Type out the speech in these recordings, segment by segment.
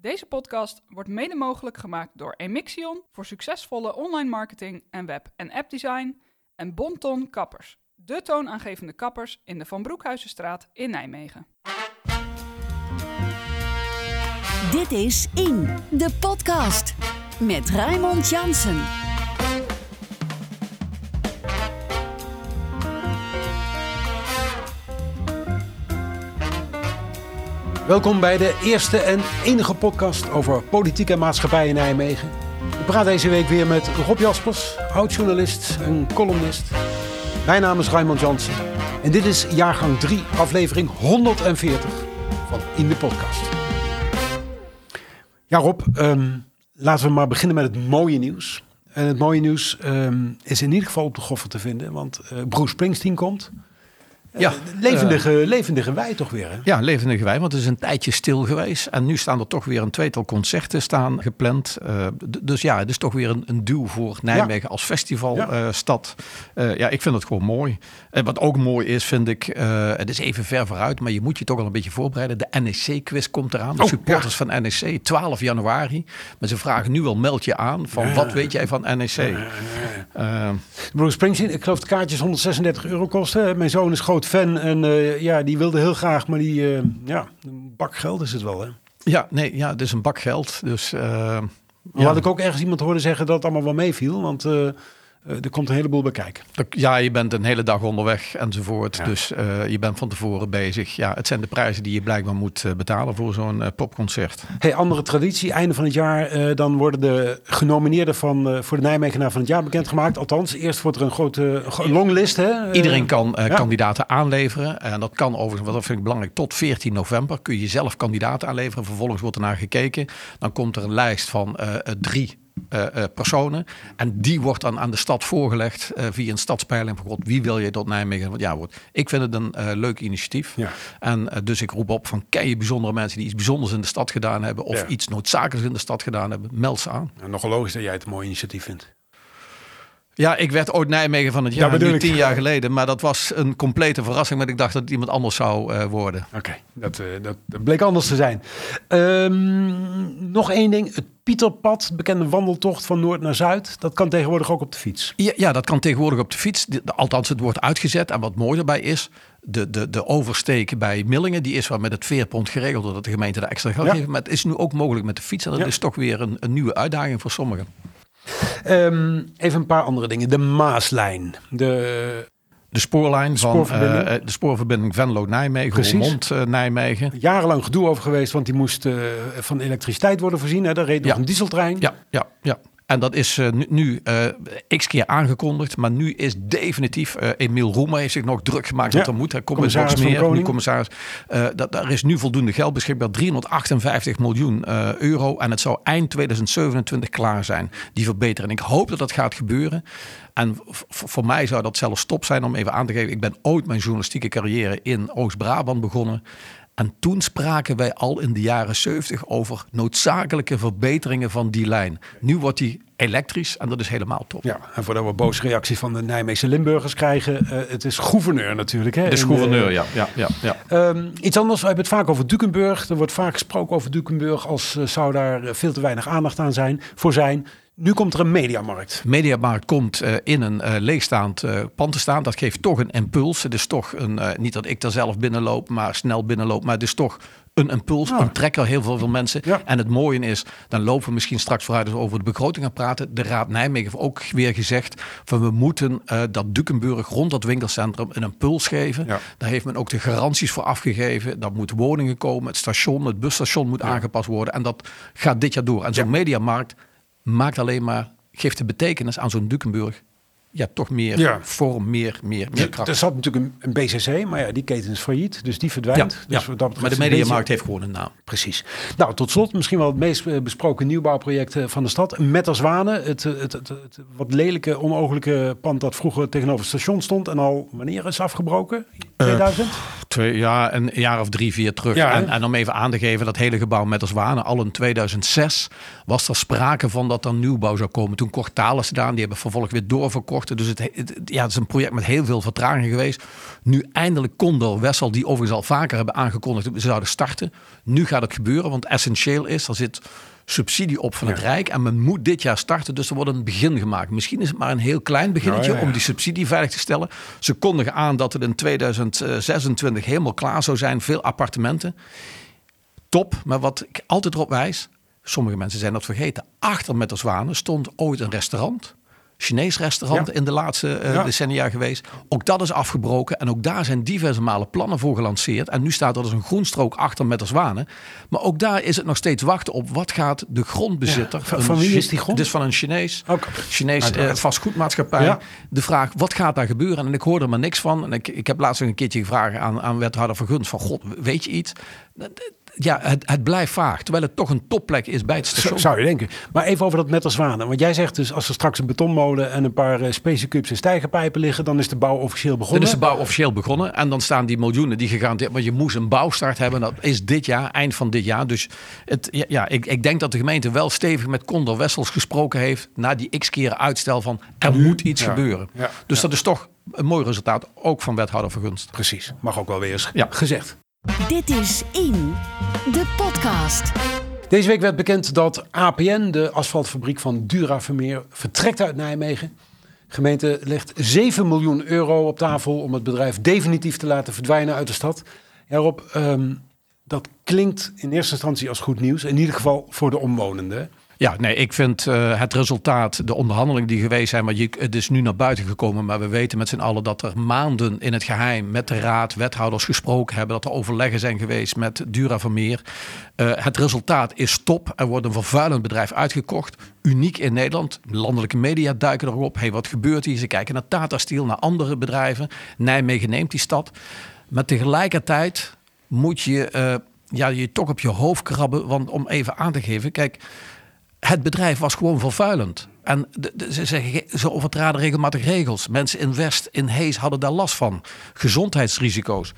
Deze podcast wordt mede mogelijk gemaakt door Emixion voor succesvolle online marketing en web- en appdesign en Bonton Kappers, de toonaangevende kappers in de Van Broekhuizenstraat in Nijmegen. Dit is In, de podcast. Met Raymond Jansen. Welkom bij de eerste en enige podcast over politiek en maatschappij in Nijmegen. We praten deze week weer met Rob Jaspers, oud-journalist en columnist. Mijn naam is Raymond Jansen en dit is jaargang 3, aflevering 140 van In de Podcast. Ja Rob, ehm, laten we maar beginnen met het mooie nieuws. En het mooie nieuws ehm, is in ieder geval op de goffer te vinden, want uh, Bruce Springsteen komt... Ja, levendige, uh, levendige wij toch weer, hè? Ja, levendige wij, want het is een tijdje stil geweest. En nu staan er toch weer een tweetal concerten staan gepland. Uh, dus ja, het is toch weer een, een duw voor Nijmegen ja. als festivalstad. Ja. Uh, ja, ik vind het gewoon mooi. En wat ook mooi is, vind ik, het is even ver vooruit, maar je moet je toch al een beetje voorbereiden. De NEC-quiz komt eraan. De oh, supporters van NEC, 12 januari. Maar ze vragen nu al, meld je aan van wat weet jij van NEC? Bruce Springsteen, ik geloof de kaartjes 136 euro kosten. Mijn zoon is groot fan en uh, ja, die wilde heel graag, maar die, uh, ja, een bak geld is het wel, hè? Ja, nee, ja, het is een bak geld. Dus, uh, ja. had ik ook ergens iemand horen zeggen dat het allemaal wel meeviel, want er komt een heleboel bij kijken. Ja, je bent een hele dag onderweg enzovoort. Ja. Dus uh, je bent van tevoren bezig. Ja, het zijn de prijzen die je blijkbaar moet uh, betalen voor zo'n popconcert. Hey, andere traditie. Einde van het jaar, dan worden de genomineerden van, voor de Nijmegenaar van het jaar bekendgemaakt. Althans, eerst wordt er een grote longlist. Hè? Iedereen kan ja. kandidaten aanleveren. En dat kan overigens, wat vind ik belangrijk, tot 14 november kun je zelf kandidaten aanleveren. Vervolgens wordt er naar gekeken. Dan komt er een lijst van drie uh, uh, personen. En die wordt dan aan de stad voorgelegd uh, via een stadspeiling. Van God, wie wil je tot Nijmegen? Want ja, wordt. Ik vind het een leuk initiatief. Ja. En dus ik roep op van ken je bijzondere mensen die iets bijzonders in de stad gedaan hebben. Of ja. iets noodzakelijks in de stad gedaan hebben. Meld ze aan. En nogal logisch dat jij het een mooi initiatief vindt. Ja, ik werd ooit Nijmegen van het jaar, ja, nu tien jaar geleden. Maar dat was een complete verrassing. Maar ik dacht dat het iemand anders zou uh, worden. Oké, okay, dat, uh, dat, bleek anders te zijn. Um, nog één ding. Het Pieterpad, de bekende wandeltocht van noord naar zuid. Dat kan tegenwoordig ook op de fiets. Ja, ja dat kan tegenwoordig op de fiets. Althans, het wordt uitgezet. En wat mooi erbij is, de, de, de oversteek bij Millingen... die is wel met het veerpont geregeld... doordat de gemeente daar extra geld ja. geeft. Maar het is nu ook mogelijk met de fiets. En dat ja. is toch weer een, een nieuwe uitdaging voor sommigen. Um, even een paar andere dingen. De Maaslijn. De, de spoorlijn van uh, de spoorverbinding Venlo-Nijmegen, Roermond uh, Nijmegen. Jarenlang gedoe over geweest, want die moest uh, van elektriciteit worden voorzien. Hè? Daar reed nog ja. een dieseltrein. Ja, ja, ja. En dat is uh, nu, nu uh, x keer aangekondigd. Maar nu is definitief. Uh, Emiel Roemer heeft zich nog druk gemaakt. Ja. Dat er moet. Hij komt met meer. Nu commissaris. dat, daar is nu voldoende geld beschikbaar. 358 miljoen euro. En het zou eind 2027 klaar zijn. Die verbeteren. En ik hoop dat dat gaat gebeuren. En voor mij zou dat zelfs stop zijn om even aan te geven. Ik ben ooit mijn journalistieke carrière in Oost-Brabant begonnen. En toen spraken wij al in de jaren 70 over noodzakelijke verbeteringen van die lijn. Nu wordt die elektrisch en dat is helemaal top. Ja, en voordat we boze reacties van de Nijmeegse Limburgers krijgen, uh, het is gouverneur natuurlijk. Hè? De gouverneur, uh, ja. ja, ja, ja. Um, iets anders, we hebben het vaak over Dukenburg. Er wordt vaak gesproken over Dukenburg als uh, zou daar veel te weinig aandacht aan zijn, voor zijn. Nu komt er een mediamarkt. Mediamarkt komt uh, in een uh, leegstaand uh, pand te staan. Dat geeft toch een impuls. Het is toch een, niet dat ik er zelf binnenloop, maar snel binnenloop. Maar het is toch een impuls, ja. een trekker, heel veel, veel mensen. Ja. En het mooie is, dan lopen we misschien straks vooruit als over de begroting gaan praten. De Raad Nijmegen heeft ook weer gezegd van we moeten uh, dat Dukenburg rond dat winkelcentrum een impuls geven. Ja. Daar heeft men ook de garanties voor afgegeven. Dat moet woningen komen, het station, het busstation moet aangepast worden. En dat gaat dit jaar door. En zo'n mediamarkt maakt alleen maar, geeft de betekenis aan zo'n Dukenburg ja, toch meer ja. vorm, meer, meer, meer kracht. Er zat natuurlijk een, een, BCC, maar ja, die keten is failliet, dus die verdwijnt. Ja, dus ja. Dat maar de mediamarkt heeft gewoon een naam. Precies. Nou, tot slot misschien wel het meest besproken nieuwbouwproject van de stad. Met als Zwanen, het, het, het, het, wat lelijke, onmogelijke pand dat vroeger tegenover het station stond en al wanneer is afgebroken? 2000? Uh, twee, ja, een jaar of drie, vier terug. Ja, en, en, om even aan te geven, dat hele gebouw met als Zwanen, al in 2006 was er sprake van dat er nieuwbouw zou komen. Toen kocht Thales gedaan, die hebben vervolgens weer doorverkocht. Dus het, het, ja, het is een project met heel veel vertraging geweest. Nu eindelijk kon door Wessel, die overigens al vaker hebben aangekondigd dat we zouden starten. Nu gaat het gebeuren, want essentieel is, er zit subsidie op van het Rijk en men moet dit jaar starten. Dus er wordt een begin gemaakt. Misschien is het maar een heel klein beginnetje Ja, ja, ja. om die subsidie veilig te stellen. Ze kondigen aan dat het in 2026 helemaal klaar zou zijn. Veel appartementen. Top, maar wat ik altijd erop wijs, sommige mensen zijn dat vergeten. Achter met de zwanen stond ooit een restaurant. Chinees restaurant Ja. in de laatste eh, Ja. decennia geweest. Ook dat is afgebroken en ook daar zijn diverse malen plannen voor gelanceerd. En nu staat er dus een groenstrook achter met de zwanen. Maar ook daar is het nog steeds wachten op wat gaat de grondbezitter. Ja, van- van wie is die grond? Is van een Chinees. Ook. Chinees Uiteraard. vastgoedmaatschappij. De vraag, wat gaat daar gebeuren? En ik hoorde er maar niks van. En ik, ik heb laatst nog een keertje gevraagd aan, aan wethouder Vergunst van... God, weet je iets? Ja, het, het blijft vaag. Terwijl het toch een topplek is bij het station. zou je denken. Maar even over dat met de zwanen. Want jij zegt dus als er straks een betonmolen en een paar uh, Cups en stijgerpijpen liggen, dan is de bouw officieel begonnen. Dan is de bouw officieel begonnen. En dan staan die miljoenen die gegarandeerd... Want je moest een bouwstart hebben. Dat is dit jaar, eind van dit jaar. Dus het, ja, ja, ik, ik denk dat de gemeente wel stevig met Condor Wessels gesproken heeft... na die x keren uitstel van er moet iets Ja. gebeuren. Ja. Dus dat is toch een mooi resultaat. Ook van wethouder Vergunst. Precies. Mag ook wel weer eens Ja. gezegd. Dit is In, de podcast. Deze week werd bekend dat APN, de asfaltfabriek van Dura Vermeer, vertrekt uit Nijmegen. De gemeente legt 7 miljoen euro op tafel om het bedrijf definitief te laten verdwijnen uit de stad. Ja, ehm, dat klinkt in eerste instantie als goed nieuws. In ieder geval voor de omwonenden. Ja, nee, ik vind eh, het resultaat, de onderhandelingen die geweest zijn, maar je, het is nu naar buiten gekomen, maar we weten met z'n allen dat er maanden in het geheim met de raad, wethouders gesproken hebben, dat er overleggen zijn geweest met Dura Vermeer. Eh, het resultaat is top. Er wordt een vervuilend bedrijf uitgekocht, uniek in Nederland. Landelijke media duiken erop. Hey, wat gebeurt hier? Ze kijken naar Tata Steel, naar andere bedrijven. Nijmegen neemt die stad. Maar tegelijkertijd moet je eh, ja, je toch op je hoofd krabben, want om even aan te geven, kijk het bedrijf was gewoon vervuilend. En de, de- ze, ze, ze overtraden regelmatig regels. Mensen in West, in Hees hadden daar last van. Gezondheidsrisico's.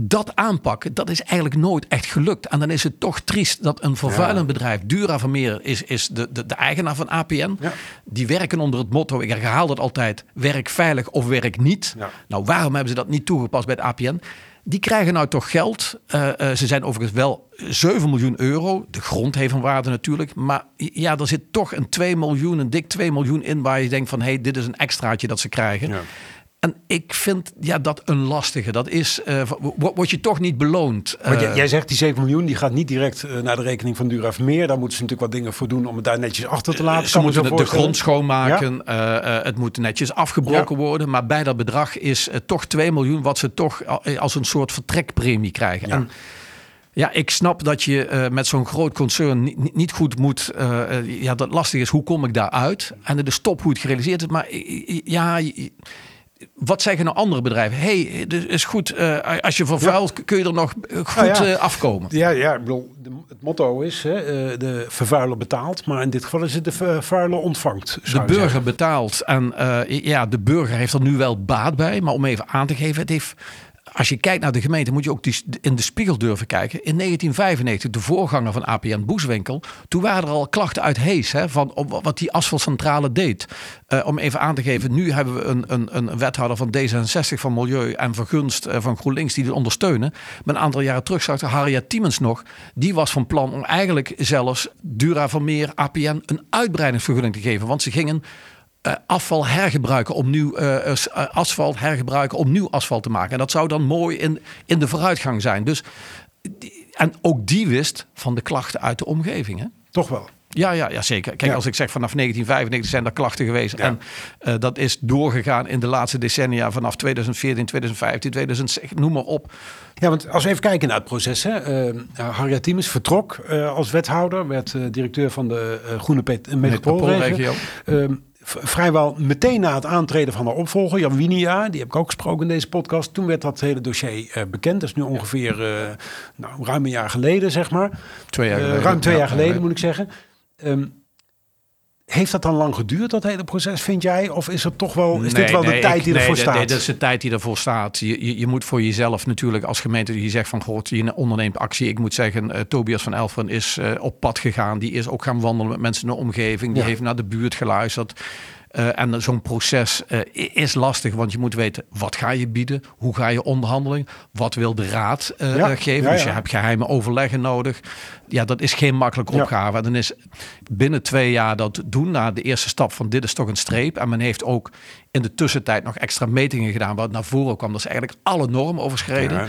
Dat aanpakken, dat is eigenlijk nooit echt gelukt. En dan is het toch triest dat een vervuilend bedrijf, Dura Vermeer is, is de, de, de eigenaar van APN. Ja. Die werken onder het motto, ik herhaal dat altijd, werk veilig of werk niet. Ja. Nou, waarom hebben ze dat niet toegepast bij het APN? Die krijgen nou toch geld. Eh, eh, ze zijn overigens wel 7 miljoen euro. De grond heeft een waarde natuurlijk. Maar ja, er zit toch een 2 miljoen, een dik 2 miljoen in waar je denkt van hé, hey, dit is een extraatje dat ze krijgen. Ja. En ik vind ja, dat een lastige. Dat is, wo- word je toch niet beloond. Want jij, jij zegt die 7 miljoen, die gaat niet direct eh, naar de rekening van Dura Vermeer. Daar moeten ze natuurlijk wat dingen voor doen om het daar netjes achter te laten. Ze moeten de, grond schoonmaken. het moet netjes afgebroken worden. Maar bij dat bedrag is toch 2 miljoen wat ze toch al- als een soort vertrekpremie krijgen. Ja. En ja, ik snap dat je met zo'n groot concern niet, goed moet. ja, dat lastig is. Hoe kom ik daaruit? En het is top hoe het gerealiseerd is. Maar ja. Wat zeggen nou andere bedrijven? hey, het is goed. eh, als je vervuilt, kun je er nog goed Nou ja. eh, afkomen. Ja, ja, ik bedoel, de- het motto is hè, eh, de vervuiler betaalt. Maar in dit geval is het de vervuiler ontvangt. De burger zeggen. betaalt en ja, de burger heeft er nu wel baat bij. Maar om even aan te geven, het heeft, als je kijkt naar de gemeente, moet je ook in de spiegel durven kijken. In 1995, de voorganger van APN Boeswinkel, toen waren er al klachten uit Hees hè, van wat die asfaltcentrale deed. Eh, om even aan te geven, nu hebben we een, een, een wethouder van D66 van Milieu en Vergunst eh, van GroenLinks die dit ondersteunen. Maar een aantal jaren terug zag de Harriet Tiemens nog, die was van plan om eigenlijk zelfs Dura Vermeer, APN, een uitbreidingsvergunning te geven. Want ze gingen afval hergebruiken om nieuw eh, eh, eh, asfalt hergebruiken om nieuw asfalt te maken. En dat zou dan mooi in, in de vooruitgang zijn. Dus, en ook die wist van de klachten uit de omgeving. Hè? Toch wel. Ja, ja, ja, zeker. Kijk, Ja. als ik zeg vanaf 1995 zijn er klachten geweest. Ja. En eh, dat is doorgegaan in de laatste decennia vanaf 2014, 2015, 2006, noem maar op. Ja, want als we even kijken naar het proces. Hè. Eh, Harriet Tiemens vertrok eh, als wethouder. Werd eh, directeur van de eh, Groene Pet- eh, Metropoolregio. Vrijwel meteen na het aantreden van haar opvolger, Jan Winia, die heb ik ook gesproken in deze podcast. Toen werd dat hele dossier eh, bekend. Dat is nu ongeveer eh, nou, ruim een jaar geleden, zeg maar. Twee jaar Eh, geleden. ruim twee Ja, jaar geleden, moet ik zeggen. Ehm, heeft dat dan lang geduurd, dat hele proces, vind jij? Of is, het toch wel, is dit wel de ik- tijd die nee, ervoor staat? Nee, dat is de tijd die ervoor staat. Je, je, je moet voor jezelf natuurlijk als gemeente die zegt van god, je onderneemt actie. Ik moet zeggen, eh, Tobias van Elferen is eh, op pad gegaan. Die is ook gaan wandelen met mensen in de omgeving. Die Ja. heeft naar de buurt geluisterd. Uh, en zo'n proces uh, is lastig, want je moet weten wat ga je bieden, hoe ga je onderhandeling, wat wil de raad uh, ja, geven. Ja. Dus je hebt geheime overleggen nodig. Ja, dat is geen makkelijke opgave. Dan is binnen twee jaar dat doen, na de eerste stap van dit is toch een streep. En men heeft ook in de tussentijd nog extra metingen gedaan, wat naar voren kwam. Dat is eigenlijk alle normen overschreden.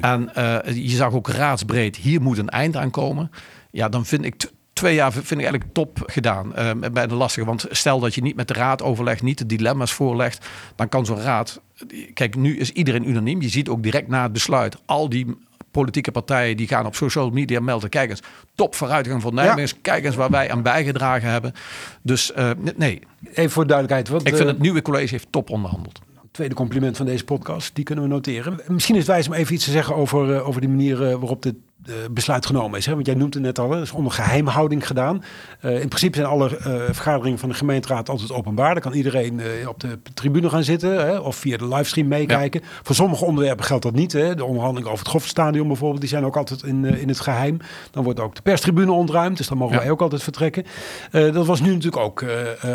En je zag ook raadsbreed, hier moet een eind aan komen. Ja, dan vind ik twee jaar vind ik eigenlijk top gedaan uh, bij de lastige. Want stel dat je niet met de raad overlegt, niet de dilemma's voorlegt, dan kan zo'n raad. Kijk, nu is iedereen unaniem. Je ziet ook direct na het besluit al die politieke partijen die gaan op social media melden. Kijk eens, top vooruitgang van Nijmegen. Ja. Kijk eens waar wij aan bijgedragen hebben. Dus uh, nee. Even voor duidelijkheid. Wat, ik vind het nieuwe college heeft top onderhandeld tweede compliment van deze podcast. Die kunnen we noteren. Misschien is het wijs om even iets te zeggen over, uh, over die manier uh, waarop dit besluit genomen is. Hè? Want jij noemt het net al, het is onder geheimhouding gedaan. in principe zijn alle vergaderingen van de gemeenteraad altijd openbaar. Dan kan iedereen op de tribune gaan zitten hè? of via de livestream meekijken. Ja. Voor sommige onderwerpen geldt dat niet. Hè? De onderhandelingen over het Gofferstadion bijvoorbeeld, die zijn ook altijd in, in het geheim. Dan wordt ook de perstribune ontruimd, dus dan mogen ja. wij ook altijd vertrekken. dat was nu natuurlijk ook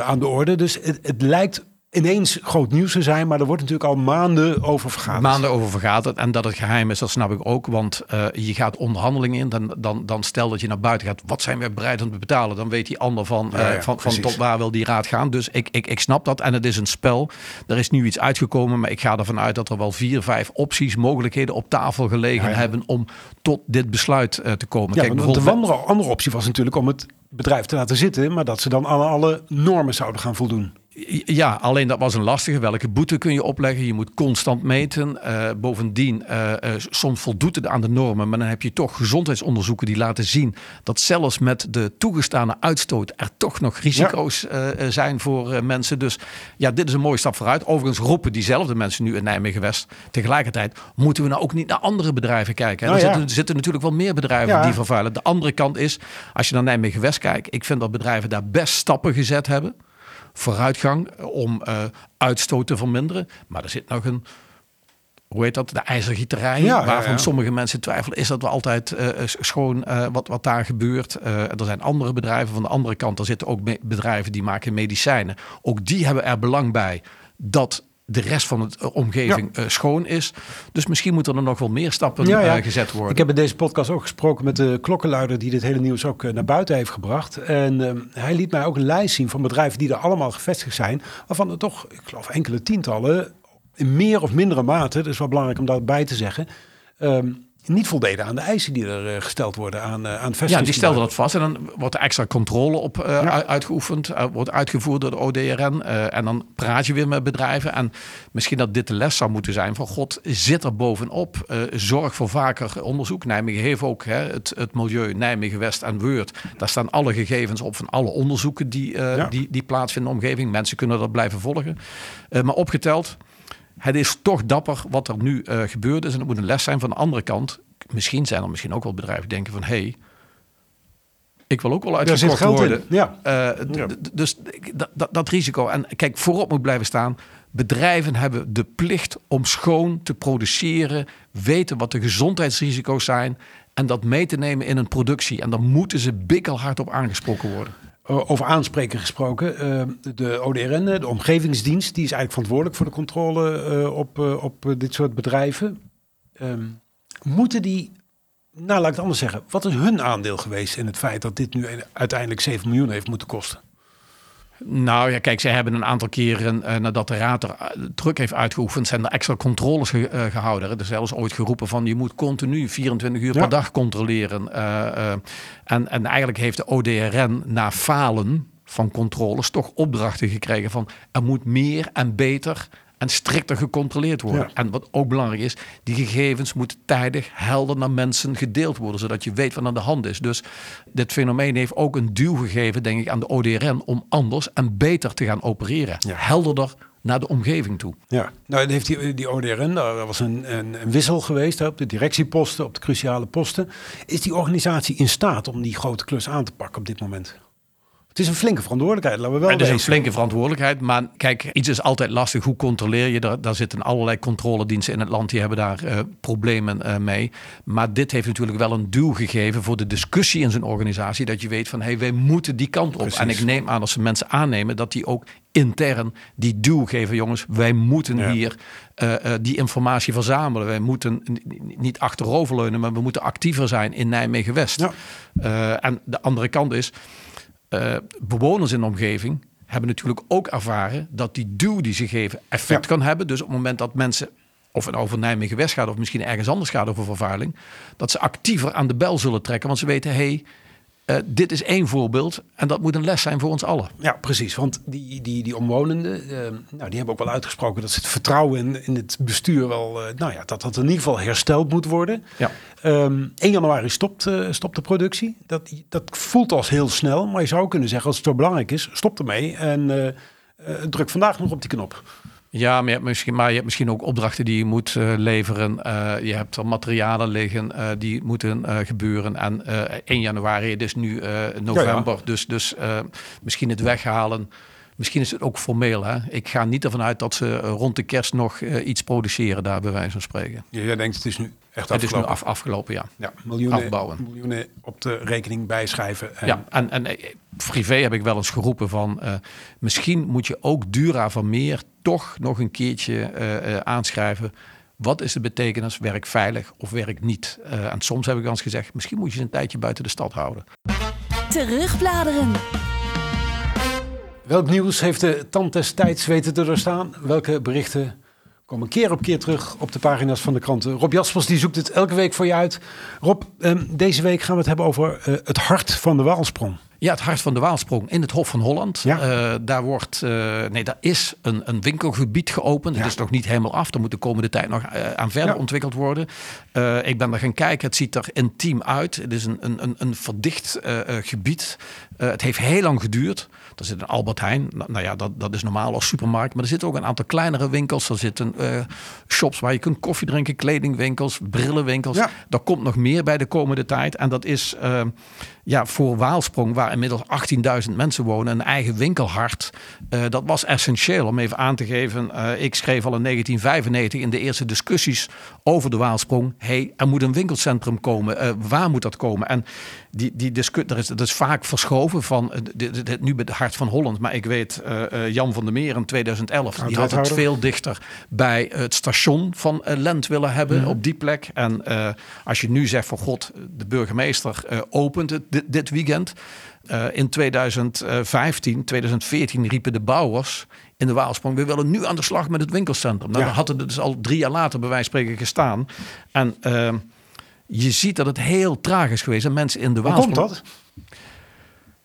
aan de orde. Dus het, het lijkt ineens groot nieuws te zijn, maar er wordt natuurlijk al maanden over vergaderd. Maanden over vergaderd en dat het geheim is, dat snap ik ook, want uh, je gaat onderhandelingen in, dan, dan, dan stel dat je naar buiten gaat, wat zijn we bereid om te betalen? Dan weet die ander van, ja, ja, uh, van, van tot waar wil die raad gaan. Dus ik, ik, ik snap dat en het is een spel. Er is nu iets uitgekomen, maar ik ga ervan uit dat er wel vier, vijf opties, mogelijkheden op tafel gelegen ja, hebben om tot dit besluit uh, te komen. Kijk, bijvoorbeeld... de andere, andere optie was natuurlijk om het bedrijf te laten zitten, maar dat ze dan aan alle normen zouden gaan voldoen. Ja, alleen dat was een lastige. Welke boete kun je opleggen? Je moet constant meten. Uh, bovendien, uh, uh, soms voldoet het aan de normen, maar dan heb je toch gezondheidsonderzoeken die laten zien dat zelfs met de toegestane uitstoot er toch nog risico's ja. zijn voor mensen. Dus ja, dit is een mooie stap vooruit. Overigens roepen diezelfde mensen nu in Nijmegen-West. Tegelijkertijd moeten we nou ook niet naar andere bedrijven kijken. Nou, er, ja. zitten, er, zitten, natuurlijk wel meer bedrijven ja. die vervuilen. De andere kant is, als je naar Nijmegen-West kijkt, ik vind dat bedrijven daar best stappen gezet hebben vooruitgang om uh, uitstoot te verminderen. Maar er zit nog een, hoe heet dat, de ijzergieterij, ja, waarvan ja, ja. sommige mensen twijfelen, is dat wel altijd uh, schoon uh, wat, wat daar gebeurt. er zijn andere bedrijven, van de andere kant, er zitten ook bedrijven die maken medicijnen. Ook die hebben er belang bij dat de rest van de eh, omgeving ja. uh, schoon is. Dus misschien moeten er nog wel meer stappen ja, ja. Uh, gezet worden. Ik heb in deze podcast ook gesproken met de klokkenluider die dit hele nieuws ook naar buiten heeft gebracht. En hij liet mij ook een lijst zien van bedrijven die er allemaal gevestigd zijn. Waarvan er toch, ik geloof enkele tientallen, in meer of mindere mate, dat is wel belangrijk om daarbij te zeggen... Um, niet voldeden aan de eisen die er uh, gesteld worden aan, uh, aan Ja, die stelden dat vast en dan wordt er extra controle op uh, ja. uitgeoefend, wordt uitgevoerd door de ODRN en dan praat je weer met bedrijven en misschien dat dit de les zou moeten zijn van god, zit er bovenop, zorg voor vaker onderzoek. Nijmegen heeft ook hè, het, het milieu Nijmegen West en Weurt, daar staan alle gegevens op van alle onderzoeken die, ja. die, die plaatsvinden in de omgeving. Mensen kunnen dat blijven volgen. maar opgeteld, het is toch dapper wat er nu uh, gebeurd is. En het moet een les zijn van de andere kant. Misschien zijn er misschien ook wel bedrijven die denken van... hey, ik wil ook wel uitgekocht worden. Ja. Uh, ja. Dus dat, risico. En kijk, voorop moet blijven staan. Bedrijven hebben de plicht om schoon te produceren, weten wat de gezondheidsrisico's zijn en dat mee te nemen in een productie. En dan moeten ze bikkelhard op aangesproken worden. Over aanspreken gesproken. Uh, de ODRN, de omgevingsdienst, die is eigenlijk verantwoordelijk voor de controle uh, op, op dit soort bedrijven. Um, moeten die, nou laat ik het anders zeggen, wat is hun aandeel geweest in het feit dat dit nu uiteindelijk 7 miljoen heeft moeten kosten? Nou ja, kijk, ze hebben een aantal keren uh, nadat de raad er uh, druk heeft uitgeoefend, zijn er extra controles ge uh, gehouden. Er is zelfs ooit geroepen van je moet continu 24 uur ja. per dag controleren. en, en eigenlijk heeft de ODRN na falen van controles toch opdrachten gekregen van er moet meer en beter en strikter gecontroleerd worden. Ja. En wat ook belangrijk is, die gegevens moeten tijdig helder naar mensen gedeeld worden, zodat je weet wat aan de hand is. Dus dit fenomeen heeft ook een duw gegeven, denk ik, aan de ODRN om anders en beter te gaan opereren. Ja. Helderder naar de omgeving toe. Ja, nou heeft die, die ODRN, daar was een, een, een wissel geweest hè, op de directieposten, op de cruciale posten. Is die organisatie in staat om die grote klus aan te pakken op dit moment? Het is een flinke verantwoordelijkheid, laten we wel Het is een flinke verantwoordelijkheid. Maar kijk, iets is altijd lastig. Hoe controleer je dat? Daar zitten allerlei controlediensten in het land. Die hebben daar eh, problemen eh, mee. Maar dit heeft natuurlijk wel een duw gegeven voor de discussie in zijn organisatie. Dat je weet van, hé, hey, wij moeten die kant op. Precies. En ik neem aan als ze mensen aannemen, dat die ook intern die duw geven. Jongens, wij moeten Ja. hier eh, die informatie verzamelen. Wij moeten niet achteroverleunen, maar we moeten actiever zijn in Nijmegen-West. Ja. En de andere kant is, eh, bewoners in de omgeving hebben natuurlijk ook ervaren dat die duw die ze geven effect Ja. kan hebben. Dus op het moment dat mensen, of het over Nijmegen West gaat of misschien ergens anders gaat over vervuiling, dat ze actiever aan de bel zullen trekken. Want ze weten, hé, hey, eh, dit is één voorbeeld en dat moet een les zijn voor ons allen. Ja, precies. Want die, die, die omwonenden, eh, nou, die hebben ook wel uitgesproken dat ze het vertrouwen in, in het bestuur wel, eh, nou ja, dat dat in ieder geval hersteld moet worden. Ja. Ehm 1 januari stopt, stopt de productie. Dat, dat voelt als heel snel, maar je zou kunnen zeggen als het zo belangrijk is, stop ermee en druk vandaag nog op die knop. Ja, maar je hebt misschien, maar je hebt misschien ook opdrachten die je moet eh, leveren. Eh, je hebt er materialen liggen eh, die moeten gebeuren. En eh 1 januari, het is nu november, dus, dus misschien het weghalen. Misschien is het ook formeel. Hè? Ik ga niet ervan uit dat ze rond de kerst nog iets produceren daar, bij wijze van spreken. Jij denkt het is nu echt Het is nu afgelopen. af, afgelopen, ja. Ja, miljoenen, afbouwen. miljoenen op de rekening bijschrijven. En, Ja, en, en eh, privé heb ik wel eens geroepen van... eh, misschien moet je ook Dura van Meer toch nog een keertje eh, eh, aanschrijven. Wat is de betekenis werk veilig of werk niet? Eh, en soms heb ik wel eens gezegd... misschien moet je ze een tijdje buiten de stad houden. Terugbladeren. Welk nieuws heeft de tand des tijds weten te doorstaan? Welke berichten komen keer op keer terug op de pagina's van de kranten? Rob Jaspers die zoekt het elke week voor je uit. Rob, ehm, deze week gaan we het hebben over eh, het hart van de Waalsprong. Ja, het hart van de Waalsprong in het Hof van Holland. Ja. Eh, daar wordt, eh, nee, daar is een, een winkelgebied geopend. Ja. Het is nog niet helemaal af. Er moet de komende tijd nog aan verder Ja. ontwikkeld worden. Ik ben er gaan kijken. Het ziet er intiem uit. Het is een, een, een, een verdicht gebied. Het heeft heel lang geduurd. Er zit een Albert Heijn. Nou, ja, dat, dat is normaal als supermarkt. Maar er zitten ook een aantal kleinere winkels. Er zitten eh, shops waar je kunt koffie drinken, kledingwinkels, brillenwinkels. Ja. Er komt nog meer bij de komende tijd. En dat is eh, ja, voor Waalsprong, waar inmiddels 18.000 mensen wonen, een eigen winkelhart. Eh, dat was essentieel om even aan te geven. Eh, ik schreef al in 1995 in de eerste discussies over de Waalsprong. hey, er moet een winkelcentrum komen. Eh, waar moet dat komen? En die, die discussie, dat is, dat is vaak verschoven van dit, dit- dit nu bij het hart van Holland. Maar ik weet, Jan van der Meer in 2011, die had het veel dichter bij het station van Lent willen hebben op die plek. En als je nu zegt van god, de burgemeester opent het dit, dit weekend. Eh, in 2015, 2014 riepen de bouwers in de Waalsprong, we willen nu aan de slag met het winkelcentrum. Nou, Ja. dan had het dus al drie jaar later bij wijze van spreken gestaan. En eh, je ziet dat het heel traag is geweest. En mensen in de Hoe Waalsprong... komt dat?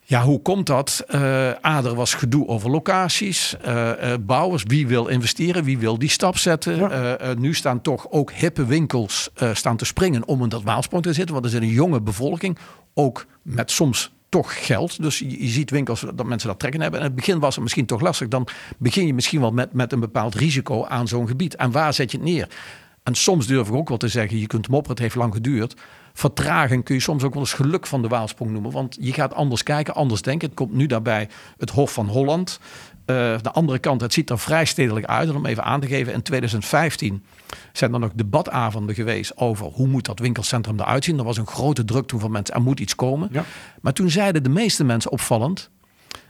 Ja, hoe komt dat? Eh A, er was gedoe over locaties, eh, eh, bouwers, wie wil investeren, wie wil die stap zetten. Ja. Nu staan toch ook hippe winkels staan te springen om in dat Waalsprong te zitten. Want er zit een jonge bevolking, ook met soms toch geld. Dus je, je ziet winkels dat mensen dat trekken hebben. En in het begin was het misschien toch lastig. Dan begin je misschien wel met, met een bepaald risico aan zo'n gebied. En waar zet je het neer? En soms durf ik ook wel te zeggen, je kunt mopperen, het heeft lang geduurd. Vertraging kun je soms ook wel eens geluk van de Waalsprong noemen. Want je gaat anders kijken, anders denken. Het komt nu daarbij het Hof van Holland. Eh, de andere kant, het ziet er vrij stedelijk uit. En om even aan te geven, in 2015 zijn er nog debatavonden geweest over hoe moet dat winkelcentrum eruit zien. Er was een grote druk toen van mensen, er moet iets komen. Ja. Maar toen zeiden de meeste mensen opvallend,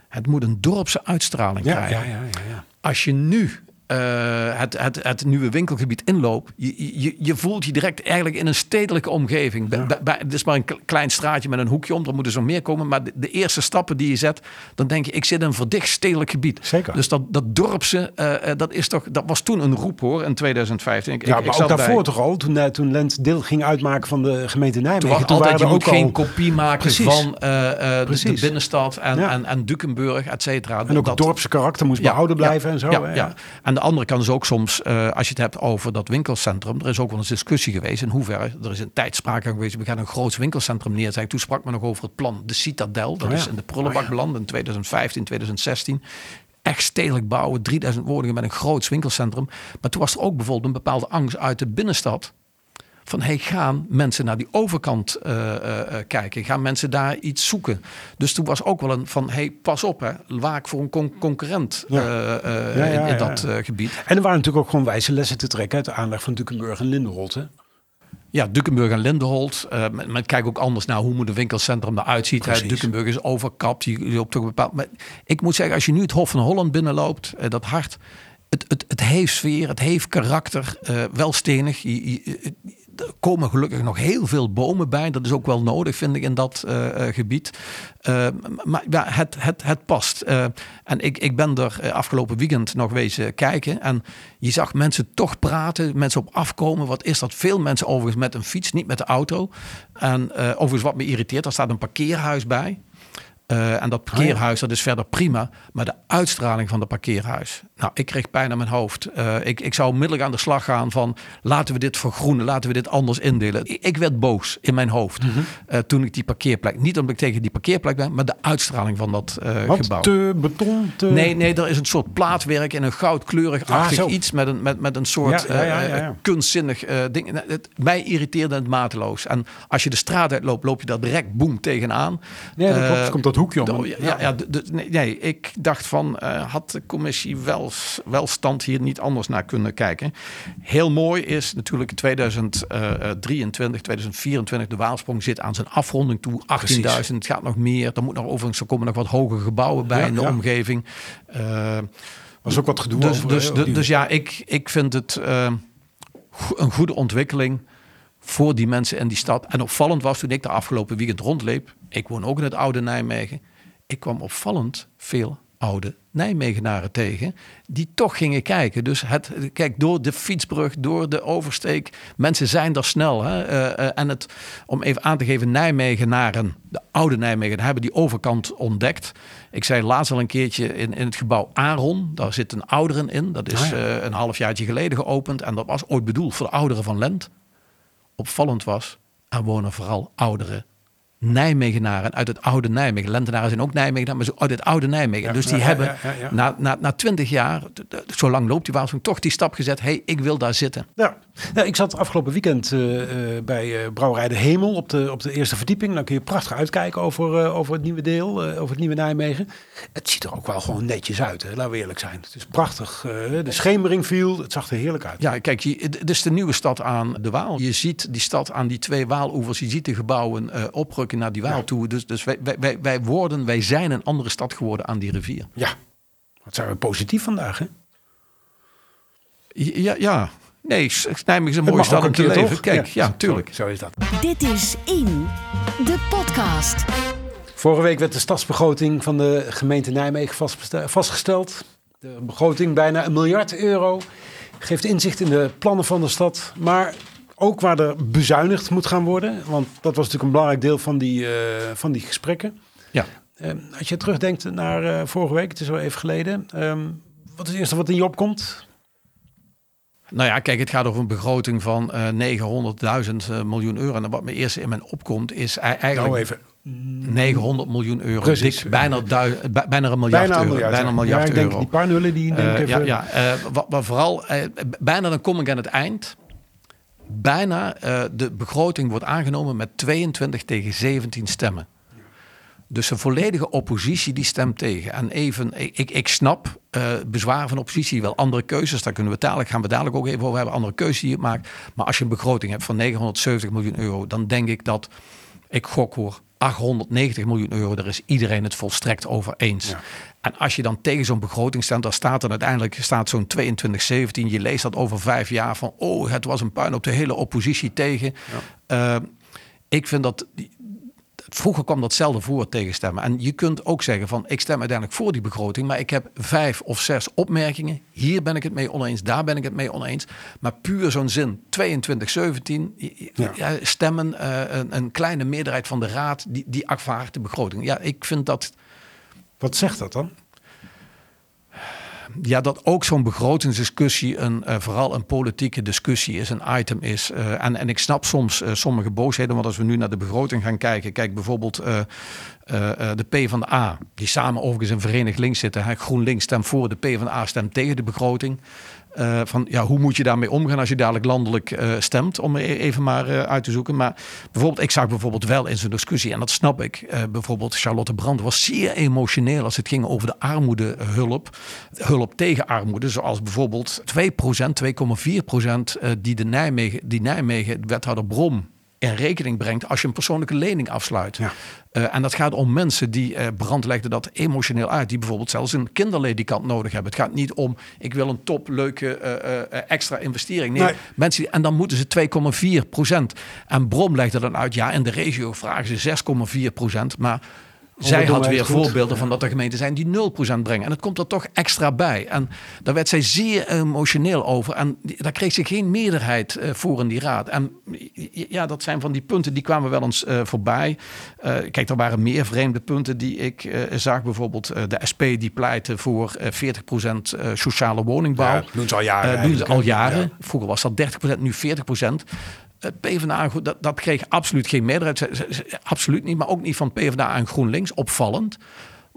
het moet een dorpse uitstraling Ja, krijgen ja, ja, ja, ja. als je nu eh, het, het, het nieuwe winkelgebied inloopt, je, je, je voelt je direct eigenlijk in een stedelijke omgeving. Bij- bij- het is maar een klein straatje met een hoekje om, er moeten zo meer komen. Maar de, de eerste stappen die je zet, dan denk je, ik zit in een verdicht stedelijk gebied. Zeker. Dus dat, dat dorpse, eh, eh, dat, is toch, dat was toen een roep hoor, in 2015. Ik, Ja, ik, ik maar zat ook bij- daarvoor toch al, toen, toen Lent deel ging uitmaken van de gemeente Nijmegen. Toen was altijd, waren je moet ook geen al- kopie maken Precies. van de- binnenstad en, Ja. en, en Dukenburg, et cetera. En ook het dorpse karakter moest behouden blijven en zo. Ja, ja. De andere kant is ook soms, eh, als je het hebt over dat winkelcentrum, er is ook wel eens discussie geweest in hoeverre, er is een tijd sprake geweest, we gaan een groot winkelcentrum neerzetten. Toen sprak men nog over het plan De Citadel, dat Oh ja. is in de prullenbak Oh beland in 2015, 2016. Echt stedelijk bouwen, 3000 woningen met een groot winkelcentrum. Maar toen was er ook bijvoorbeeld een bepaalde angst uit de binnenstad van hey, gaan mensen naar die overkant kijken? Gaan mensen daar iets zoeken? Dus toen was ook wel een van hey, pas op, hè, waak voor een concurrent in, in, dat gebied. En er waren natuurlijk ook gewoon wijze lessen te trekken uit de aanleg van Dukenburg en Lindenholt. Hè? Ja, Dukenburg en Lindenholt. Uh, men, kijkt ook anders naar hoe moet een winkelcentrum eruit ziet. Hè. Dukenburg is overkapt. Je, loopt toch bepaald. Maar ik moet zeggen, als je nu het Hof van Holland binnenloopt, uh, dat hart. Het, het, het heeft sfeer, het heeft karakter. Uh, wel stenig. Je, je, komen gelukkig nog heel veel bomen bij. Dat is ook wel nodig, vind ik, in dat uh, gebied. Uh, maar ja, het, het, het past. En ik, ik ben er afgelopen weekend nog wezen kijken. En je zag mensen toch praten, mensen op afkomen. Wat is dat? Veel mensen overigens met een fiets, niet met de auto. En overigens wat me irriteert, er staat een parkeerhuis bij. Uh, en dat parkeerhuis, dat is verder prima. Maar de uitstraling van de parkeerhuis. Nou, ik kreeg pijn aan mijn hoofd. Uh, ik, ik zou onmiddellijk aan de slag gaan van... laten we dit vergroenen, laten we dit anders indelen. Ik, ik werd boos in mijn hoofd mm -hmm. uh, toen ik die parkeerplek... niet omdat ik tegen die parkeerplek ben... maar de uitstraling van dat Wat, gebouw. te beton? Te... Nee, nee, er is een soort plaatwerk in een goudkleurig-achtig ah, iets... Met een, met, met een soort ja, ja, kunstzinnig ding. Nou, het, mij irriteerde het mateloos. En als je de straat uitloopt, loop je daar direct boem tegenaan. Nee, dat klopt. komt dat hoekje om. Ja, ja, ja de, de, nee, nee, ik dacht van, uh, had de commissie wel, wel stand hier niet anders naar kunnen kijken. Heel mooi is natuurlijk 2023, 2024, de Waalsprong zit aan zijn afronding toe. 18.000, het gaat nog meer. Er, moet nog overigens, er komen nog wat hoge gebouwen bij ja, in de omgeving. Uh, was ook wat gedoe dus, over, dus, dus, dus ja, ik, ik vind het uh, een goede ontwikkeling voor die mensen in die stad. En opvallend was toen ik de afgelopen weekend rondleep. Ik woon ook in het oude Nijmegen. Ik kwam opvallend veel oude Nijmegenaren tegen die toch gingen kijken. Dus het, kijk, door de fietsbrug, door de oversteek, mensen zijn er snel. Hè? Uh, uh, en het, om even aan te geven, Nijmegenaren, de oude Nijmegen, hebben die overkant ontdekt. Ik zei laatst al een keertje in, in het gebouw Aaron, daar zit een ouderen in. Dat is ah, ja. uh, een halfjaartje geleden geopend en dat was ooit bedoeld voor de ouderen van Lent. Opvallend was, er wonen vooral ouderen Nijmegenaren uit het oude Nijmegen. Lentenaren zijn ook Nijmegen, maar zo uit het oude Nijmegen. Ja, dus die ja, hebben ja, na, na, na twintig jaar, zo lang loopt die waarschuwing, toch die stap gezet. hey, ik wil daar zitten. Ja, ik zat afgelopen weekend uh, uh, bij uh, Brouwerij de Hemel op de, op de eerste verdieping. Dan kun je prachtig uitkijken over, over het nieuwe deel, over het nieuwe Nijmegen. Het ziet er ook wel gewoon netjes uit, hè? laten we eerlijk zijn. Het is prachtig. de schemering viel, het zag er heerlijk uit. Ja, kijk, je, het is de nieuwe stad aan de Waal. Je ziet die stad aan die twee Waaloevers, je ziet de gebouwen oprukken naar die Waal ja. toe. Dus, dus wij, wij, wij worden, wij zijn een andere stad geworden aan die rivier. Ja, wat zijn we positief vandaag, hè? Ja, ja. Nee, Nijmegen is een mooie stad om te leven. Toch? Kijk, ja, ja tuurlijk. Zo, zo is dat. Dit is In, de podcast. Vorige week werd de stadsbegroting van de gemeente Nijmegen vastgesteld. De begroting bijna een miljard euro. Geeft inzicht in de plannen van de stad. Maar ook waar er bezuinigd moet gaan worden. Want dat was natuurlijk een belangrijk deel van die, uh, van die gesprekken. Ja. Uh, als je terugdenkt naar uh, vorige week, het is wel even geleden. Um, wat is het eerste wat in je opkomt? Nou ja, kijk, het gaat over een begroting van 900.000 miljoen euro. En wat me eerst in mijn opkomt is eigenlijk... Nou even. 900 miljoen euro. Precies. Dik, bijna, bijna een miljard bijna euro. Miljard, bijna een miljard ja, ik euro. Denk die paar nullen die denk even... Ja, ja wat, wat vooral... bijna dan kom ik aan het eind bijna uh, de begroting wordt aangenomen met 22 tegen 17 stemmen. Dus een volledige oppositie die stemt tegen. En even, ik, ik snap uh, bezwaar van oppositie, wel andere keuzes. Daar kunnen we dadelijk, gaan we dadelijk ook even over hebben, andere keuzes die je maakt. Maar als je een begroting hebt van 970 miljoen euro, dan denk ik dat, ik gok hoor, 890 miljoen euro, daar is iedereen het volstrekt over eens. Ja. En als je dan tegen zo'n begroting stemt, dan staat er uiteindelijk staat zo'n 22, 17. Je leest dat over vijf jaar van, oh, het was een puin op de hele oppositie tegen. Ja. Uh, ik vind dat vroeger kwam datzelfde voor tegenstemmen. En je kunt ook zeggen van ik stem uiteindelijk voor die begroting, maar ik heb vijf of zes opmerkingen. Hier ben ik het mee oneens, daar ben ik het mee oneens. Maar puur zo'n zin, 22, 17, ja. stemmen, uh, een, een, kleine meerderheid van de raad die, die afvaart de begroting. Ja, ik vind dat. Wat zegt dat dan? Ja, dat ook zo'n begrotingsdiscussie een, uh, vooral een politieke discussie is, een item is. Uh, en, en ik snap soms uh, sommige boosheden, want als we nu naar de begroting gaan kijken, kijk bijvoorbeeld de P van de A, die samen overigens in Verenigd Links zitten. GroenLinks stemt voor, de P van de A stemt tegen de begroting. Uh, van ja, hoe moet je daarmee omgaan als je dadelijk landelijk uh, stemt, om e-, even maar uh, uit te zoeken. Maar bijvoorbeeld, ik zag bijvoorbeeld wel in zijn discussie, en dat snap ik, bijvoorbeeld Charlotte Brand was zeer emotioneel als het ging over de armoedehulp, hulp tegen armoede, zoals bijvoorbeeld 2%, 2,4% die de Nijmegen, die Nijmegen, wethouder Brom in rekening brengt als je een persoonlijke lening afsluit. Ja. Uh, en dat gaat om mensen die uh, brand legden dat emotioneel uit, die bijvoorbeeld zelfs een kinderledikant nodig hebben. Het gaat niet om ik wil een top leuke uh, extra investering. Nee, nee. mensen die, en dan moeten ze 2,4 procent. En Brom legde dan uit, ja, in de regio vragen ze 6,4 procent, maar zij had weer voorbeelden van dat er gemeenten zijn die 0% brengen. En het komt er toch extra bij. En daar werd zij zeer emotioneel over. En daar kreeg ze geen meerderheid uh, voor in die raad. En ja, dat zijn van die punten die kwamen wel eens uh, voorbij. Uh, kijk, er waren meer vreemde punten die ik zag. Bijvoorbeeld de SP die pleitte voor 40% sociale woningbouw. Ja, doen ze al jaren. doen ze al jaren. Ja. Vroeger was dat 30%, nu 40% het PvdA, dat, dat kreeg absoluut geen meerderheid. Absoluut niet, maar ook niet van PvdA en GroenLinks. Opvallend.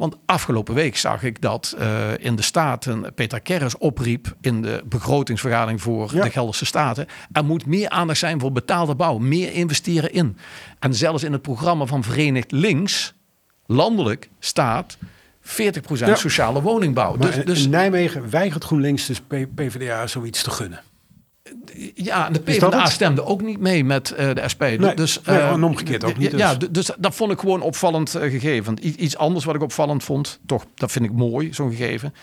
Want afgelopen week zag ik dat uh, in de Staten Peter Kerris opriep in de begrotingsvergadering voor de Gelderse Staten. Er moet meer aandacht zijn voor betaalde bouw, meer investeren in. En zelfs in het programma van Verenigd Links, landelijk, staat 40% sociale woningbouw. dus, dus, in Nijmegen weigert GroenLinks dus PvdA zoiets te gunnen ja, de PvdA stemde ook niet mee met uh, de SP. Nee, dus, nee, uh, omgekeerd ook niet. Dus. Ja, dus dat vond ik gewoon opvallend uh, gegeven. Iets anders wat ik opvallend vond, toch, dat vind ik mooi, zo'n gegeven.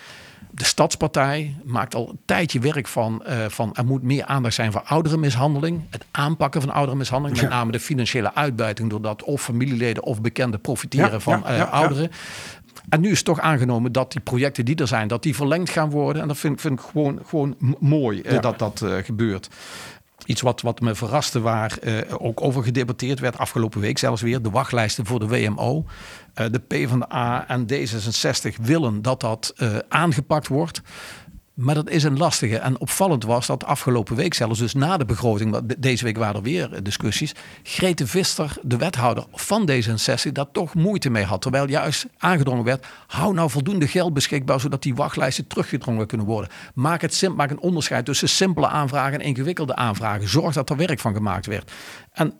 De Stadspartij maakt al een tijdje werk van, van er moet meer aandacht zijn voor ouderenmishandeling. Het aanpakken van ouderenmishandeling. Met name de financiële uitbuiting doordat of familieleden of bekenden profiteren ja, van ja, ouderen. En nu is toch aangenomen dat die projecten die er zijn, dat die verlengd gaan worden. En dat vind, vind ik gewoon, gewoon mooi eh, dat dat uh, gebeurt. Iets wat, wat me verraste, waar uh, ook over gedebatteerd werd afgelopen week zelfs weer, de wachtlijsten voor de WMO. Uh, de PvdA en D66 willen dat dat aangepakt wordt. Maar dat is een lastige. En opvallend was dat afgelopen week zelfs, dus na de begroting, deze week waren er weer discussies, Grete Vister, de wethouder van D66, daar toch moeite mee had. Terwijl juist aangedrongen werd, hou nou voldoende geld beschikbaar, zodat die wachtlijsten teruggedrongen kunnen worden. Maak, het sim, maak een onderscheid tussen simpele aanvragen en ingewikkelde aanvragen. Zorg dat er werk van gemaakt werd. En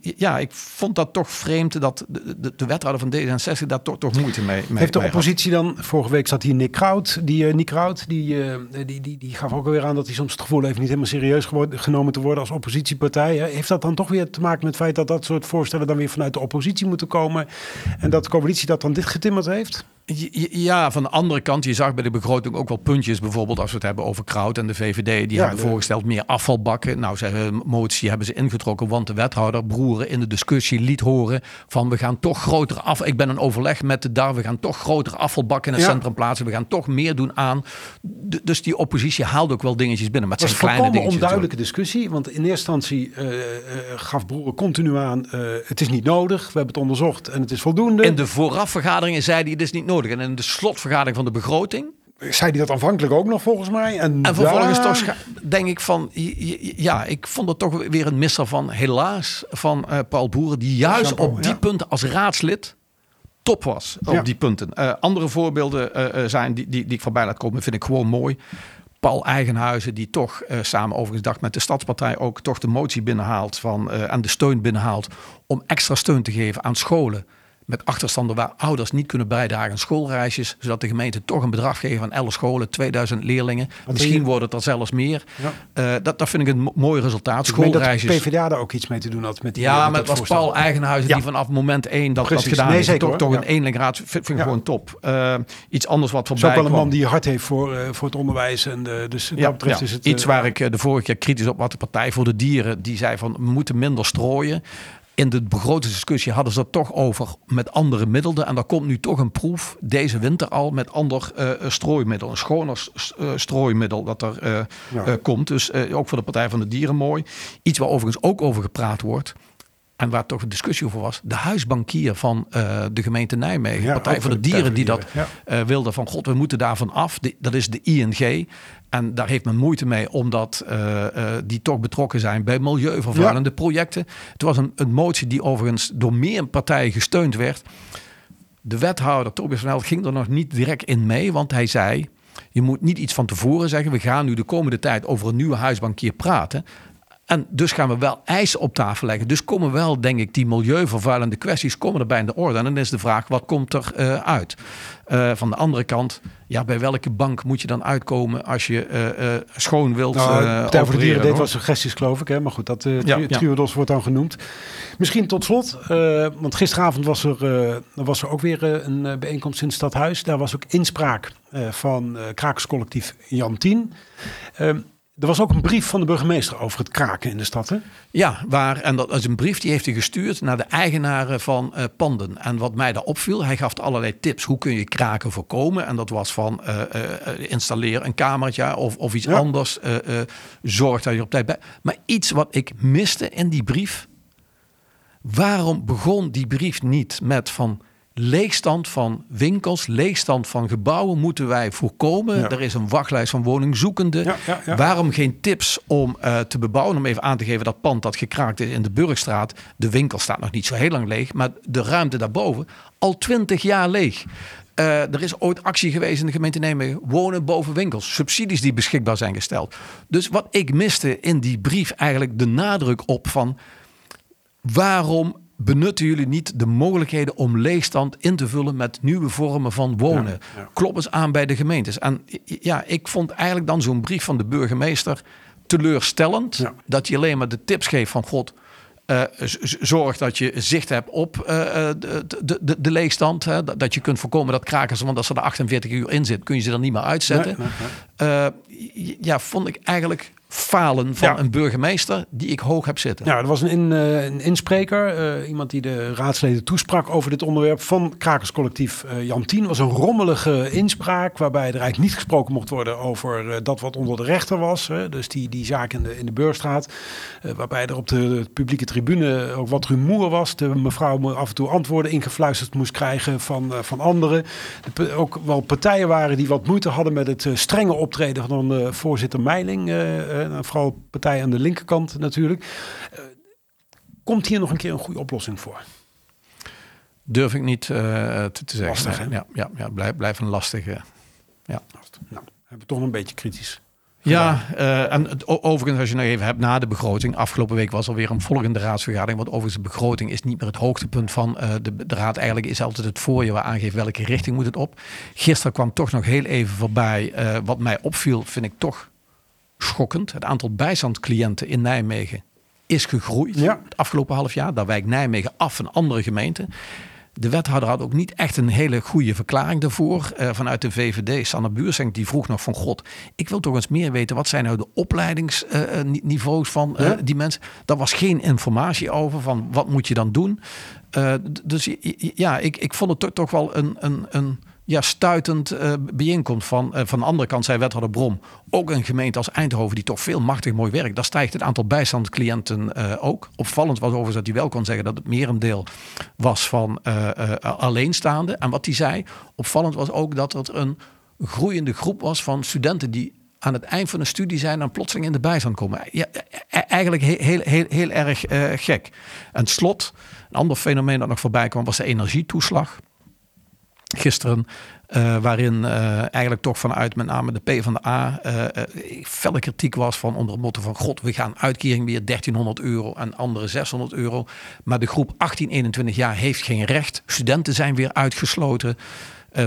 ja, ik vond dat toch vreemd dat de, de, de wethouder van D66 daar toch, toch moeite mee, mee Heeft de oppositie dan, vorige week zat hier Nick Kraut, die, uh, Nick Kraut, die, uh, die, die, die gaf ook alweer aan dat hij soms het gevoel heeft niet helemaal serieus genomen te worden als oppositiepartij. Heeft dat dan toch weer te maken met het feit dat dat soort voorstellen dan weer vanuit de oppositie moeten komen en dat de coalitie dat dan dit getimmerd heeft? Ja, van de andere kant, je zag bij de begroting ook wel puntjes. Bijvoorbeeld als we het hebben over Kraut en de VVD. Die hebben voorgesteld meer afvalbakken. Nou, ze motie hebben ze ingetrokken. Want de wethouder Broeren in de discussie liet horen van we gaan toch grotere af. Ik ben in overleg met de DAR. We gaan toch grotere afvalbakken in het centrum plaatsen. We gaan toch meer doen aan. dus die oppositie haalde ook wel dingetjes binnen. Maar het zijn kleine dingen. een onduidelijke discussie. Want in eerste instantie uh, uh, gaf Broeren continu aan. Uh, het is niet nodig. We hebben het onderzocht en het is voldoende. In de voorafvergaderingen zei hij het is niet nodig. En in de slotvergadering van de begroting. Zei hij dat aanvankelijk ook nog volgens mij? En, en vervolgens toch denk ik van, ja, ik vond het toch weer een misser van, helaas, van uh, Paul Boeren, die juist op die punten als raadslid top was. Op die punten. Uh, andere voorbeelden uh, zijn die, die, die ik voorbij laat komen, vind ik gewoon mooi. Paul Eigenhuizen, die toch samen overigens dacht met de Stadspartij ook toch de motie binnenhaalt van, en de steun binnenhaalt om extra steun te geven aan scholen met achterstanden waar ouders niet kunnen bijdragen aan schoolreisjes, zodat de gemeente toch een bedrag geeft aan alle scholen, 2000 leerlingen. Misschien worden het er zelfs meer. Ja. Uh, dat, dat vind ik een mooi resultaat. Schoolreisjes. Ik PvdA daar ook iets mee te doen had met die Ja, met, met was Paul Eigenhuizen ja. die vanaf moment één dat, dat gedaan nee, heeft. Zeker, toch, toch een eenlingraad vind, vind ik gewoon top. Uh, iets anders wat voorbij Zo wel een man die hart heeft voor, uh, voor het onderwijs. En de, dus dat betreft is het... Iets waar ik de vorige keer kritisch op had. De Partij voor de Dieren, die zei van we moeten minder strooien in de begrotingsdiscussie hadden ze het toch over met andere middelen. En daar komt nu toch een proef deze winter al met ander uh, strooimiddel. Een schoner uh, strooimiddel dat er uh, ja. komt. Dus ook voor de Partij van de Dieren mooi. Iets waar overigens ook over gepraat wordt. En waar toch een discussie over was. De huisbankier van uh, de gemeente Nijmegen. Ja, Partij voor de Dieren die dat ja. uh, wilde. Van god, we moeten daarvan af. Dat is de ING. En daar heeft men moeite mee. Omdat uh, die toch betrokken zijn bij milieuvervuilende ja. projecten. Het was een, een motie die overigens door meer partijen gesteund werd. De wethouder Tobias van Held ging er nog niet direct in mee. Want hij zei Je moet niet iets van tevoren zeggen. We gaan nu de komende tijd over een nieuwe huisbankier praten. En dus gaan we wel eisen op tafel leggen. Dus komen wel, denk ik, die milieuvervuilende kwesties komen erbij in de orde. En dan is de vraag, wat komt er uh, uit? Uh, van de andere kant, ja, bij welke bank moet je dan uitkomen als je uh, schoon wilt nou, Partij voor de Dieren deed wat suggesties, geloof ik. Hè? Maar goed, dat uh, ja, triodos wordt dan genoemd. Misschien tot slot, want gisteravond was er, was er ook weer een bijeenkomst in het stadhuis. Daar was ook inspraak van krakerscollectief Jan Tien. Er was ook een brief van de burgemeester over het kraken in de stad, hè? Ja, waar, en dat is een brief die heeft hij gestuurd naar de eigenaren van uh, panden. En wat mij daar opviel, hij gaf allerlei tips. Hoe kun je kraken voorkomen? En dat was van uh, uh, installeer een kamertje of, of iets anders. zorg dat je op tijd bij... Maar iets wat ik miste in die brief... Waarom begon die brief niet met van leegstand van winkels, leegstand van gebouwen moeten wij voorkomen. Er is een wachtlijst van woningzoekenden. Ja, Waarom geen tips om uh, te bebouwen? Om even aan te geven dat pand dat gekraakt is in de Burgstraat. De winkel staat nog niet zo heel lang leeg, maar de ruimte daarboven al twintig jaar leeg. Uh, er is ooit actie geweest in de gemeente Nijmegen. Wonen boven winkels. Subsidies die beschikbaar zijn gesteld. Dus wat ik miste in die brief eigenlijk de nadruk op van... waarom benutten jullie niet de mogelijkheden om leegstand in te vullen met nieuwe vormen van wonen? Ja, Klop eens aan bij de gemeentes. En ja, ik vond eigenlijk dan zo'n brief van de burgemeester teleurstellend. Dat je alleen maar de tips geeft van God. Uh, zorg dat je zicht hebt op uh, de, de, de, leegstand. Hè? Dat je kunt voorkomen dat krakers, want als er er 48 uur in zit, kun je ze er niet meer uitzetten. ja, vond ik eigenlijk falen van een burgemeester die ik hoog heb zitten. Ja, er was een, in, uh, een inspreker, uh, iemand die de raadsleden toesprak over dit onderwerp van Krakerscollectief uh, Jan Tien. was een rommelige inspraak waarbij er eigenlijk niet gesproken mocht worden over dat wat onder de rechter was. Hè, dus die, die zaak in de, in de Beurstraat, waarbij er op de, publieke tribune ook wat rumoer was. De mevrouw af en toe antwoorden ingefluisterd moest krijgen van, van anderen. De, ook wel partijen waren die wat moeite hadden met het strenge optreden van voorzitter Meiling vooral partijen aan de linkerkant natuurlijk. Uh, komt hier nog een keer een goede oplossing voor? Durf ik niet uh, te, te, zeggen. Lastig, Ja, ja, ja blijf, blijf een lastige. Ja. Nou, hebben we toch een beetje kritisch. Ja, uh, en het, overigens, als je nog even hebt na de begroting. Afgelopen week was alweer een volgende raadsvergadering. Want overigens, de begroting is niet meer het hoogtepunt van uh, de, de, raad. Eigenlijk is altijd het voorjaar waar aangeeft welke richting moet het op. Gisteren kwam toch nog heel even voorbij. Uh, wat mij opviel, vind ik toch schokkend. Het aantal bijstandcliënten in Nijmegen is gegroeid ja. het afgelopen half jaar. Daar wijkt Nijmegen af van andere gemeenten. De wethouder had ook niet echt een hele goede verklaring daarvoor. Uh, vanuit de VVD, Sanne Buurseng, die vroeg nog van God, ik wil toch eens meer weten, wat zijn nou de opleidingsniveaus uh, van uh, die mensen? Daar was geen informatie over van wat moet je dan doen. dus ja, ik, ik vond het toch, toch wel een, een, een ja, stuitend uh, bijeenkomst van. Uh, van de andere kant zei wethouder Brom, ook een gemeente als Eindhoven die toch veel machtig mooi werkt. Daar stijgt het aantal bijstandscliënten uh, ook. Opvallend was overigens dat hij wel kon zeggen dat het merendeel was van alleenstaande. En wat hij zei, opvallend was ook dat het een groeiende groep was van studenten die aan het eind van een studie zijn en plotseling in de bijstand komen. Ja, e-, e-, eigenlijk heel, heel, heel, heel erg gek. En slot, een ander fenomeen dat nog voorbij kwam was de energietoeslag gisteren. Uh, waarin uh, eigenlijk toch vanuit met name de P van de A uh, felle kritiek was van onder het motto van god, we gaan uitkering weer 1300 euro en andere 600 euro. Maar de groep 18-21 jaar heeft geen recht. Studenten zijn weer uitgesloten.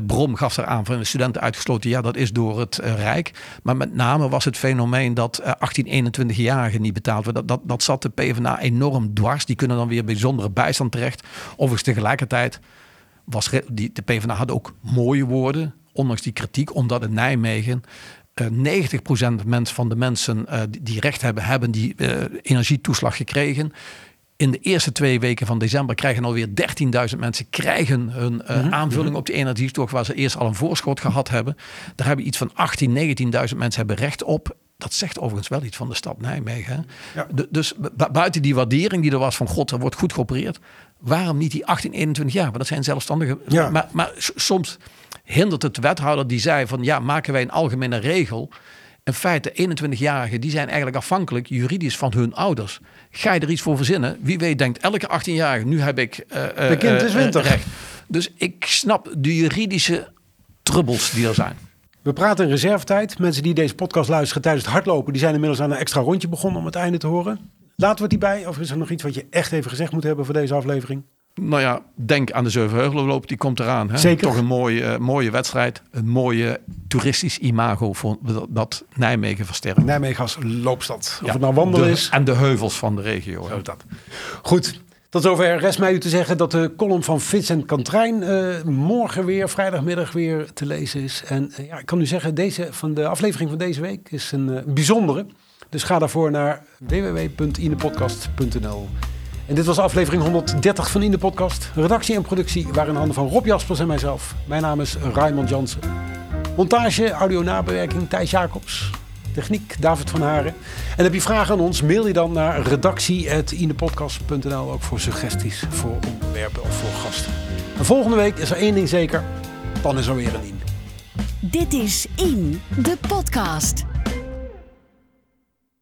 Brom gaf er aan van de studenten uitgesloten. Ja, dat is door het Rijk. Maar met name was het fenomeen dat 18-21-jarigen niet betaald werden. Dat, dat, dat zat de PvdA enorm dwars. Die kunnen dan weer bijzondere bijstand terecht. Overigens tegelijkertijd was die, de PvdA had ook mooie woorden, ondanks die kritiek, omdat in Nijmegen uh, 90% van de mensen uh, die recht hebben, hebben die uh, energietoeslag gekregen. In de eerste twee weken van december krijgen alweer 13.000 mensen krijgen hun mm aanvulling op die energietoeslag waar ze eerst al een voorschot gehad hebben. Daar hebben iets van 18.000, 19.000 mensen hebben recht op. Dat zegt overigens wel iets van de stad Nijmegen. Ja. dus buiten die waardering die er was van God, er wordt goed geopereerd waarom niet die 18, 21 jaar? Want dat zijn zelfstandigen. Ja. Maar, maar soms hindert het de wethouder die zei van ja, maken wij een algemene regel. In feite, 21-jarigen die zijn eigenlijk afhankelijk juridisch van hun ouders. Ga je er iets voor verzinnen? Wie weet denkt elke 18-jarige, nu heb ik uh, de kind is winter. recht. Dus ik snap de juridische trubbels die er zijn. We praten in reservetijd. Mensen die deze podcast luisteren tijdens het hardlopen, die zijn inmiddels aan een extra rondje begonnen om het einde te horen. Laten we het hierbij, of is er nog iets wat je echt even gezegd moet hebben voor deze aflevering? Nou ja, denk aan de Zevenheugelenloop, die komt eraan. Hè? Zeker. Toch een mooie, uh, mooie wedstrijd. Een mooie toeristisch imago voor dat Nijmegen versterkt. Nijmegen als loopstad. Of het nou wandelen is. En de heuvels van de regio. Zo dat. Goed, tot zover rest mij u te zeggen dat de column van Vincent Kantrijn uh, morgen weer, vrijdagmiddag weer te lezen is. En uh, ja, ik kan u zeggen, deze, van de aflevering van deze week is een uh, bijzondere. Dus ga daarvoor naar www.inepodcast.nl. En dit was aflevering 130 van In de Podcast. Redactie en productie waren in handen van Rob Jaspers en mijzelf. Mijn naam is Raymond Jansen. Montage, audio nabewerking Thijs Jacobs. Techniek David van Haren. En heb je vragen aan ons, mail je dan naar redactie.inepodcast.nl ook voor suggesties, voor onderwerpen of voor gasten. En volgende week is er één ding zeker, dan is er weer een In. Dit is In, de podcast.